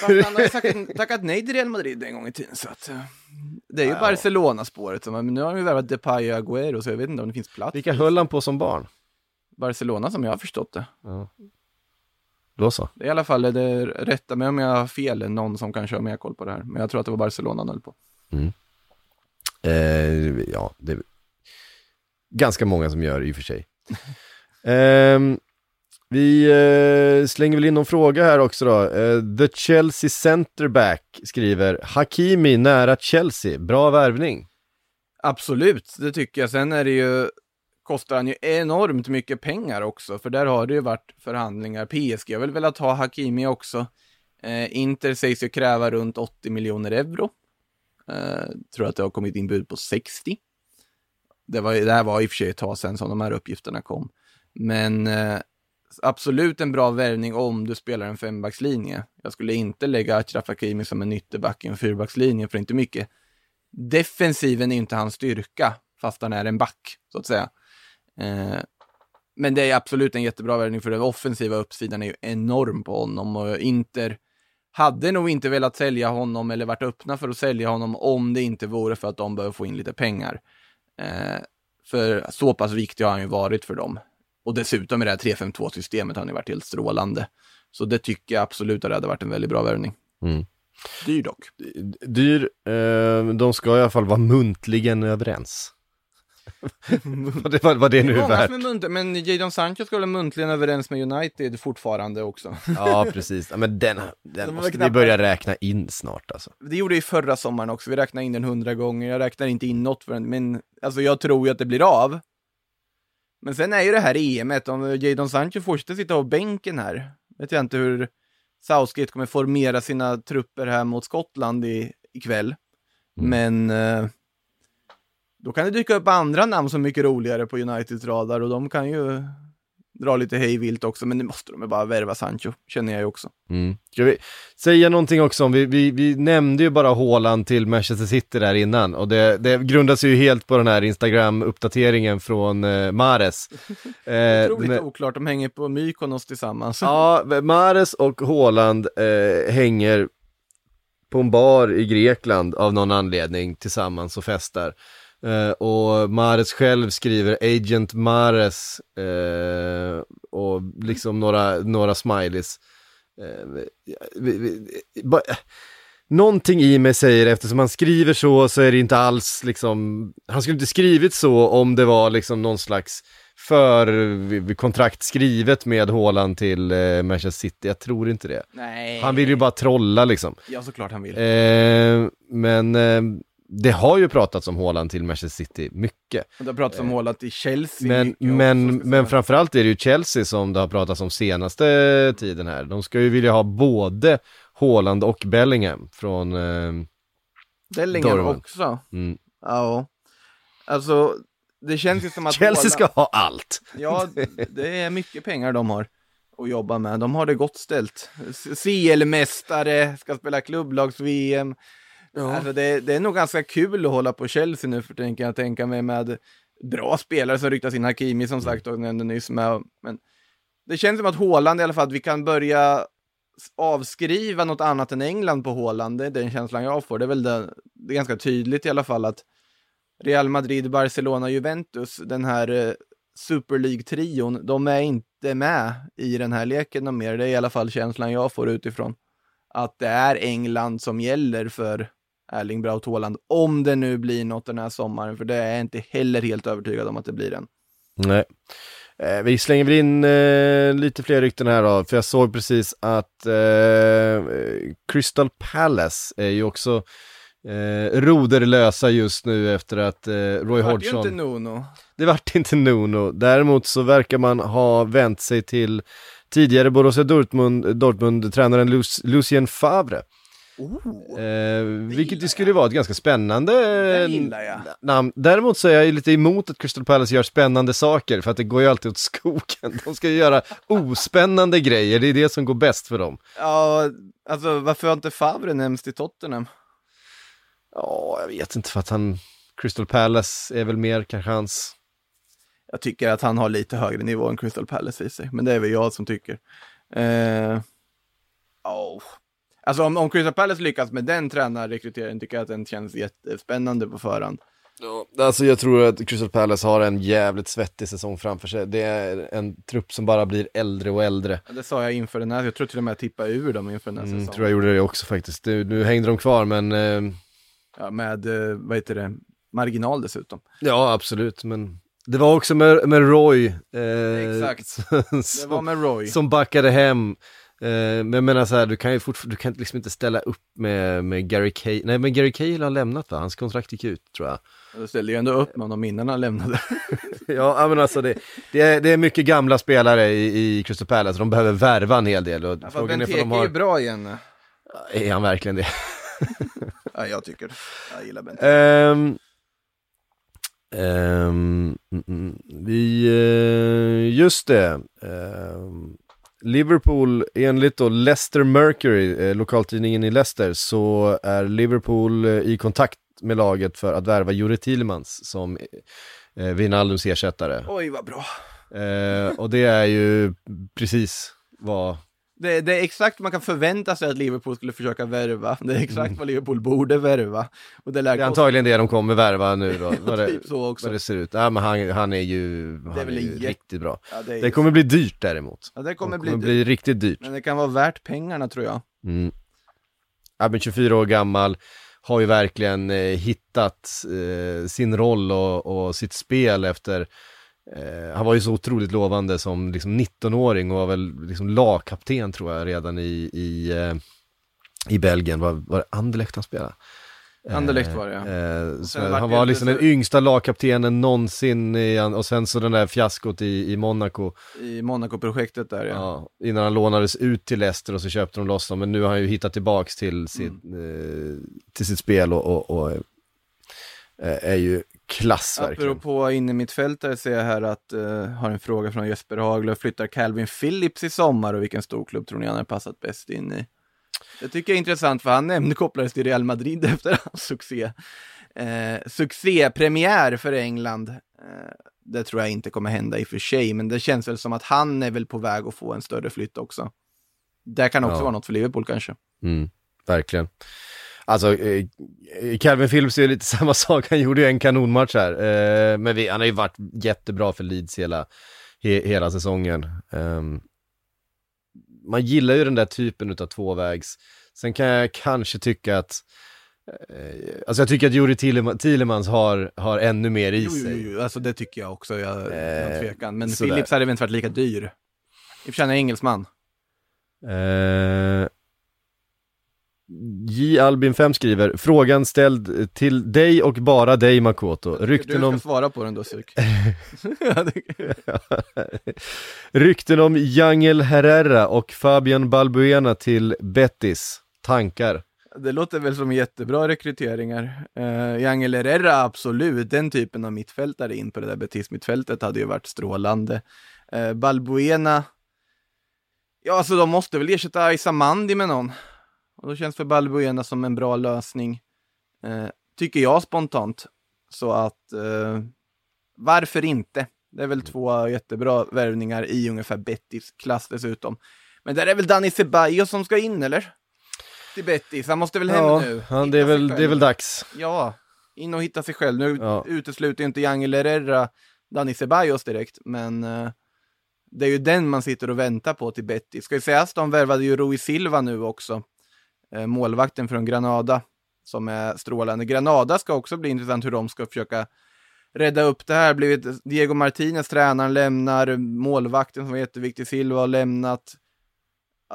Fast han har sagt, tackat nej till Real Madrid en gång i tiden, så att... eh, det är ju Barcelona-spåret, som- men nu har de ju värvat Depay och Agüero, så jag vet inte om det finns plats. Vilka höll han på som barn? Barcelona som jag har förstått det. Då så. Det är i alla fall, det rätta mig om jag har fel, någon som kanske har mer koll på det här. Men jag tror att det var Barcelona han höll på. Eh, ja, det är ganska många som gör i och för sig. Ehm, vi eh, slänger väl in någon fråga här också då. Eh, The Chelsea Centerback skriver Hakimi nära Chelsea, bra värvning. Absolut, det tycker jag. Sen är det ju, kostar han ju enormt mycket pengar också, för där har det ju varit förhandlingar. PSG har väl velat ha Hakimi också. Eh, Inter sägs ju kräva runt 80 miljoner euro. Eh, tror att det har kommit in bud på 60. Det, var, det här var i och för sig ett tag sedan som de här uppgifterna kom. Men eh, absolut en bra värvning om du spelar en fembackslinje. Jag skulle inte lägga Achraf Hakimi som en ytterback i en fyrbackslinje, för inte mycket. Defensiven är inte hans styrka, fast han är en back, så att säga. Eh, men det är absolut en jättebra värvning, för den offensiva uppsidan är ju enorm på honom och Inter hade nog inte velat sälja honom eller varit öppna för att sälja honom om det inte vore för att de behöver få in lite pengar. Eh, för så pass viktig har han ju varit för dem. Och dessutom i det här 3-5-2-systemet har han ju varit helt strålande. Så det tycker jag absolut att det hade varit en väldigt bra värvning. Mm. Dyr dock. Dyr, eh, de ska i alla fall vara muntligen överens. vad, det, vad, vad det nu är värt. som är munt- men Jadon Sancho ska väl muntligen överens med United fortfarande också. Ja, precis. Ja, men den, De den måste vi knappt- börja räkna in snart alltså. Det gjorde ju förra sommaren också, vi räknade in den hundra gånger, jag räknar inte in något för den, men alltså jag tror ju att det blir av. Men sen är ju det här EMet, om Jadon Sancho fortsätter sitta på bänken här, vet jag inte hur Southgate kommer formera sina trupper här mot Skottland i, ikväll. Men eh, då kan det dyka upp andra namn som är mycket roligare på Uniteds radar och de kan ju dra lite hej vilt också, men nu måste de ju bara värva Sancho, känner jag ju också. Mm. Ska vi säga någonting också om, vi, vi, vi nämnde ju bara Haaland till Manchester City där innan och det, det grundas ju helt på den här Instagram-uppdateringen från eh, Mares. Eh, Otroligt med- oklart, de hänger på Mykonos tillsammans. Ja, Mares och Haaland eh, hänger på en bar i Grekland av någon anledning tillsammans och festar. Eh, och Mares själv skriver Agent Mares eh, och liksom några, några smileys. Eh, vi, vi, ba, någonting i mig säger eftersom han skriver så så är det inte alls liksom, han skulle inte skrivit så om det var liksom någon slags för kontrakt skrivet med Haaland till eh, Manchester City, jag tror inte det. Nej. Han vill ju bara trolla liksom. Ja, såklart han vill. Eh, men eh, det har ju pratats om Haaland till Manchester City mycket. Det har pratats om Haaland i Chelsea. Men, men, men framförallt är det ju Chelsea som det har pratats om senaste tiden här. De ska ju vilja ha både Haaland och Bellingham från... Eh, Bellingham Dortmund. också. mm. Ja. Alltså, det känns ju som att Chelsea Haaland- ska ha allt. Ja, det är mycket pengar de har att jobba med. De har det gott ställt. CL-mästare, ska spela klubblags-VM. Alltså det, det är nog ganska kul att hålla på Chelsea nu för tänker jag tänka mig med bra spelare som ryktas in, Hakimi som sagt och nämnde nyss med. Men det känns som att Håland i alla fall, att vi kan börja avskriva något annat än England på Håland, Det är den känslan jag får. Det är väl det, det är ganska tydligt i alla fall att Real Madrid, Barcelona, Juventus, den här eh, Super League-trion, de är inte med i den här leken och mer. Det är i alla fall känslan jag får utifrån. Att det är England som gäller för Erling Braut Haaland, om det nu blir något den här sommaren, för det är jag inte heller helt övertygad om att det blir än. Nej. Eh, vi slänger väl in eh, lite fler rykten här då, för jag såg precis att eh, Crystal Palace är ju också eh, roderlösa just nu efter att eh, Roy Det vart ju Hodgson... inte Nuno. Det vart inte Nuno. Däremot så verkar man ha vänt sig till tidigare Borussia Dortmund, Dortmund-tränaren Luc- Lucien Favre. Eh, vilket ju skulle vara ett ganska spännande eh, jag. namn. Däremot så är jag lite emot att Crystal Palace gör spännande saker, för att det går ju alltid åt skogen. De ska ju göra ospännande grejer, det är det som går bäst för dem. Ja, alltså varför har inte Favre nämnts till Tottenham? Ja, jag vet inte, för att han, Crystal Palace är väl mer kanske hans... Jag tycker att han har lite högre nivå än Crystal Palace i sig, men det är väl jag som tycker. Eh, oh. Alltså om, om Crystal Palace lyckas med den tränarrekryteringen tycker jag att den känns jättespännande på förhand. Ja, alltså jag tror att Crystal Palace har en jävligt svettig säsong framför sig. Det är en trupp som bara blir äldre och äldre. Ja, Det sa jag inför den här, jag tror till och med jag tippade ur dem inför den här Mm, säsongen. tror jag gjorde det också faktiskt. Nu, nu hängde de kvar men eh, Ja, med, eh, vad heter det, marginal dessutom. ja absolut. Men det var också med, med Roy. Eh, Exakt. som, Det var med Roy. som backade hem. Eh, men jag menar så här, du kan ju fortfarande, du kan liksom inte ställa upp med, med Gary Cahill. Nej men Gary Cahill har lämnat va? Hans kontrakt gick ut tror jag. Jag ställde ju ändå upp med honom innan han lämnade. Ja, men alltså det, det, är, det är mycket gamla spelare i, i Crystal Palace, de behöver värva en hel del. Och Ja, frågan är de är har... ju bra igen. Är han verkligen det? Ja, jag tycker. Jag gillar Benteke. Ehm, ehm, mm, mm, vi, eh, just det. Ehm, Liverpool, enligt då Leicester Mercury, eh, lokaltidningen i Leicester, så är Liverpool eh, i kontakt med laget för att värva Jure Tilmans som eh, Wijnaldums ersättare. Oj, vad bra. Eh, och det är ju precis vad Det, det är exakt vad man kan förvänta sig att Liverpool skulle försöka värva. Det är exakt Mm. vad Liverpool borde värva. Och det lär Det är antagligen det de kommer värva nu då, vad det, typ så också. vad det ser ut. Ja, men han, han är ju, han är väl ju riktigt bra. Ja, det, är, Det kommer bli dyrt däremot. ja, det kommer Det bli, kommer bli riktigt dyrt. Men det kan vara värt pengarna tror jag. Mm. Ja, men 24 år gammal, har ju verkligen eh, hittat eh, sin roll och, och sitt spel efter eh, han var ju så otroligt lovande som liksom 19-åring och var väl liksom lagkapten tror jag redan i, i, eh, i Belgien. Var, var det Anderlecht han spelade? Anderlecht var det, ja. Eh, han var liksom så- den yngsta lagkaptenen någonsin i, och sen så den där fiaskot i, i Monaco. I Monaco-projektet där ja. Ja, innan han lånades ut till Leicester och så köpte de loss honom. Men nu har han ju hittat tillbaks till sitt, Mm. eh, till sitt spel och, och, och eh, är ju klass verkligen. Apropå inne mittfältare ser jag här att, uh, har en fråga från Jesper Haglöf, flyttar Calvin Phillips i sommar och vilken storklubb tror ni han har passat bäst in i? Det tycker jag är intressant för han nämnde kopplades till Real Madrid efter hans succé. Eh, succépremiär för England. Eh, det tror jag inte kommer hända i och för sig, men det känns väl som att han är väl på väg att få en större flytt också. Det kan också Ja. vara något för Liverpool kanske. Mm, verkligen. Alltså, eh, Calvin Phillips är lite samma sak, han gjorde ju en kanonmatch här. Eh, men vi, han har ju varit jättebra för Leeds hela, he, hela säsongen. Ehm, man gillar ju den där typen av tvåvägs. Sen kan jag kanske tycka att eh, Alltså jag tycker att Juri Thielemans har, har ännu mer i Jo, jo, sig. jo, alltså det tycker jag också, jag, Eh, tvekan. Men sådär. Phillips hade väl inte varit lika dyr. I och för sig han är engelsman. Eh, J. Albin 5 skriver, frågan ställd till dig och bara dig Makoto. Du Rykten ska om, svara på den då, det- rykten om Jangel Herrera och Fabian Balbuena till Betis. Tankar? Det låter väl som jättebra rekryteringar. Uh, Jangel Herrera, absolut. Den typen av mittfältare in på det där Betis-mittfältet hade ju varit strålande. Uh, Balbuena, ja alltså de måste väl ersätta Isamandi med någon. Och då känns för Balbuena som en bra lösning. Eh, tycker jag spontant. Så att, eh, varför inte? Det är väl två jättebra värvningar i ungefär Betis klass dessutom. Men där är väl Dani Ceballos som ska in eller? Till Betis, han måste väl hem Ja, nu? Hitta det, är väl, det är väl dags. Ja, in och hitta sig själv. Nu Ja. utesluter ju inte Jangel Herrera Dani Ceballos direkt, men eh, det är ju den man sitter och väntar på till Betis. Ska ju sägas, de värvade ju Rui Silva nu också, Eh, målvakten från Granada, som är strålande. Granada ska också bli intressant hur de ska försöka rädda upp det här. Blivit Diego Martinez, tränaren, lämnar, målvakten som var jätteviktig, Silva har lämnat.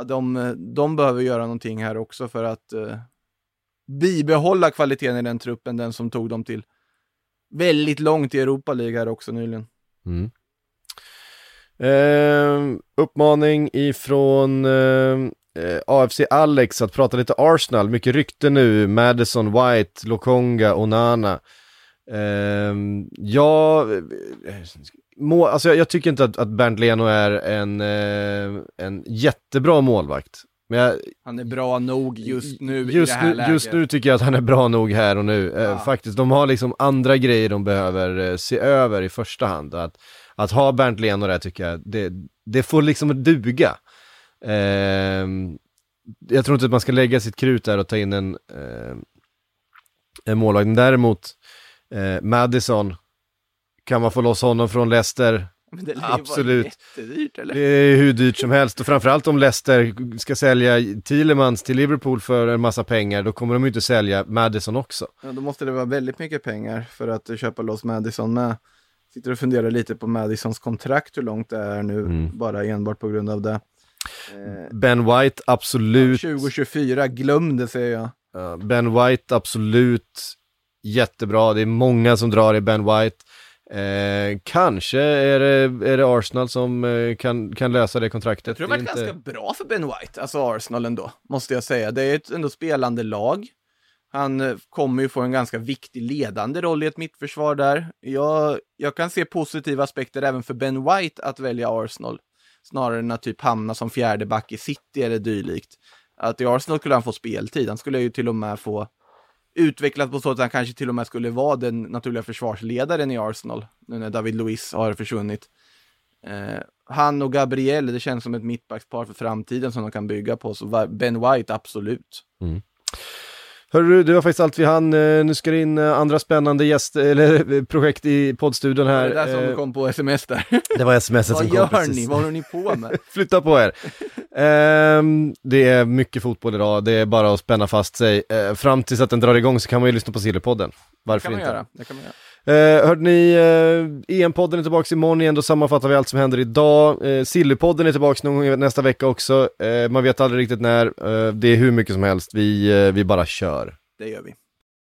De, de behöver göra någonting här också för att eh, bibehålla kvaliteten i den truppen, den som tog dem till väldigt långt i Europa League här också nyligen. Mm. Eh, uppmaning ifrån eh, eh, AFC Alex att prata lite Arsenal. Mycket rykte nu. Madison, White, Lokonga, Onana. Eh, ja, eh, må, alltså jag, jag tycker inte att, att Bernt Leno är en, eh, en jättebra målvakt. Men jag, Han är bra nog just nu i just det här nu, läget. just nu tycker jag att han är bra nog här och nu. Eh, Ja. faktiskt, de har liksom andra grejer de behöver eh, se över i första hand. Att, att ha Bernt Leno där tycker jag, det, det får liksom duga. Ehm, jag tror inte att man ska lägga sitt krut där och ta in en, eh, en målvakt. Däremot, eh, Madison, kan man få loss honom från Leicester? Men det lär ju Absolut. Det är hur dyrt som helst och framförallt om Leicester ska sälja Thielemans till Liverpool för en massa pengar, då kommer de ju inte sälja Madison också. Ja, då måste det vara väldigt mycket pengar för att köpa loss Madison med. Sitter och funderar lite på Madisons kontrakt, hur långt det är nu, Mm. bara enbart på grund av det. Eh, Ben White, absolut. 2024, glöm det säger jag. Ja, Ben White, absolut jättebra. Det är många som drar i Ben White. Eh, kanske är det, är det Arsenal som eh, kan, kan lösa det kontraktet. Jag tror det har varit inte- ganska bra för Ben White, alltså Arsenal ändå, måste jag säga. Det är ett ändå spelande lag. Han eh, kommer ju få en ganska viktig ledande roll i ett mittförsvar där. Jag, jag kan se positiva aspekter även för Ben White att välja Arsenal. Snarare än att typ hamna som fjärde back i City eller dylikt. Att i Arsenal skulle han få speltid. Han skulle ju till och med få utvecklat på så att han kanske till och med skulle vara den naturliga försvarsledaren i Arsenal. Nu när David Luiz har försvunnit. Eh, han och Gabriel, det känns som ett mittbackspar för framtiden som de kan bygga på. Så Ben White, absolut. Mm. Hörru, det var faktiskt allt vi hann. Eh, Nu ska det in eh, andra spännande gäst, eller eh, projekt i poddstudion Det här. är det som Eh, kom på sms där. det var sms som Vad kom gör precis. ni? Vad håller ni på med? Flytta på er. Ehm, det är mycket fotboll idag, det är bara att spänna fast sig. Fram tills att den drar igång så kan man ju lyssna på Sillypodden. Det Varför kan man inte? göra. Det kan man göra. Eh, hörde ni, eh, EM-podden är tillbaka imorgon igen, då sammanfattar vi allt som händer idag. Eh, Sillypodden är tillbaka någon gång nästa vecka också. Eh, man vet aldrig riktigt när, eh, det är hur mycket som helst, vi, eh, vi bara kör. Det gör vi.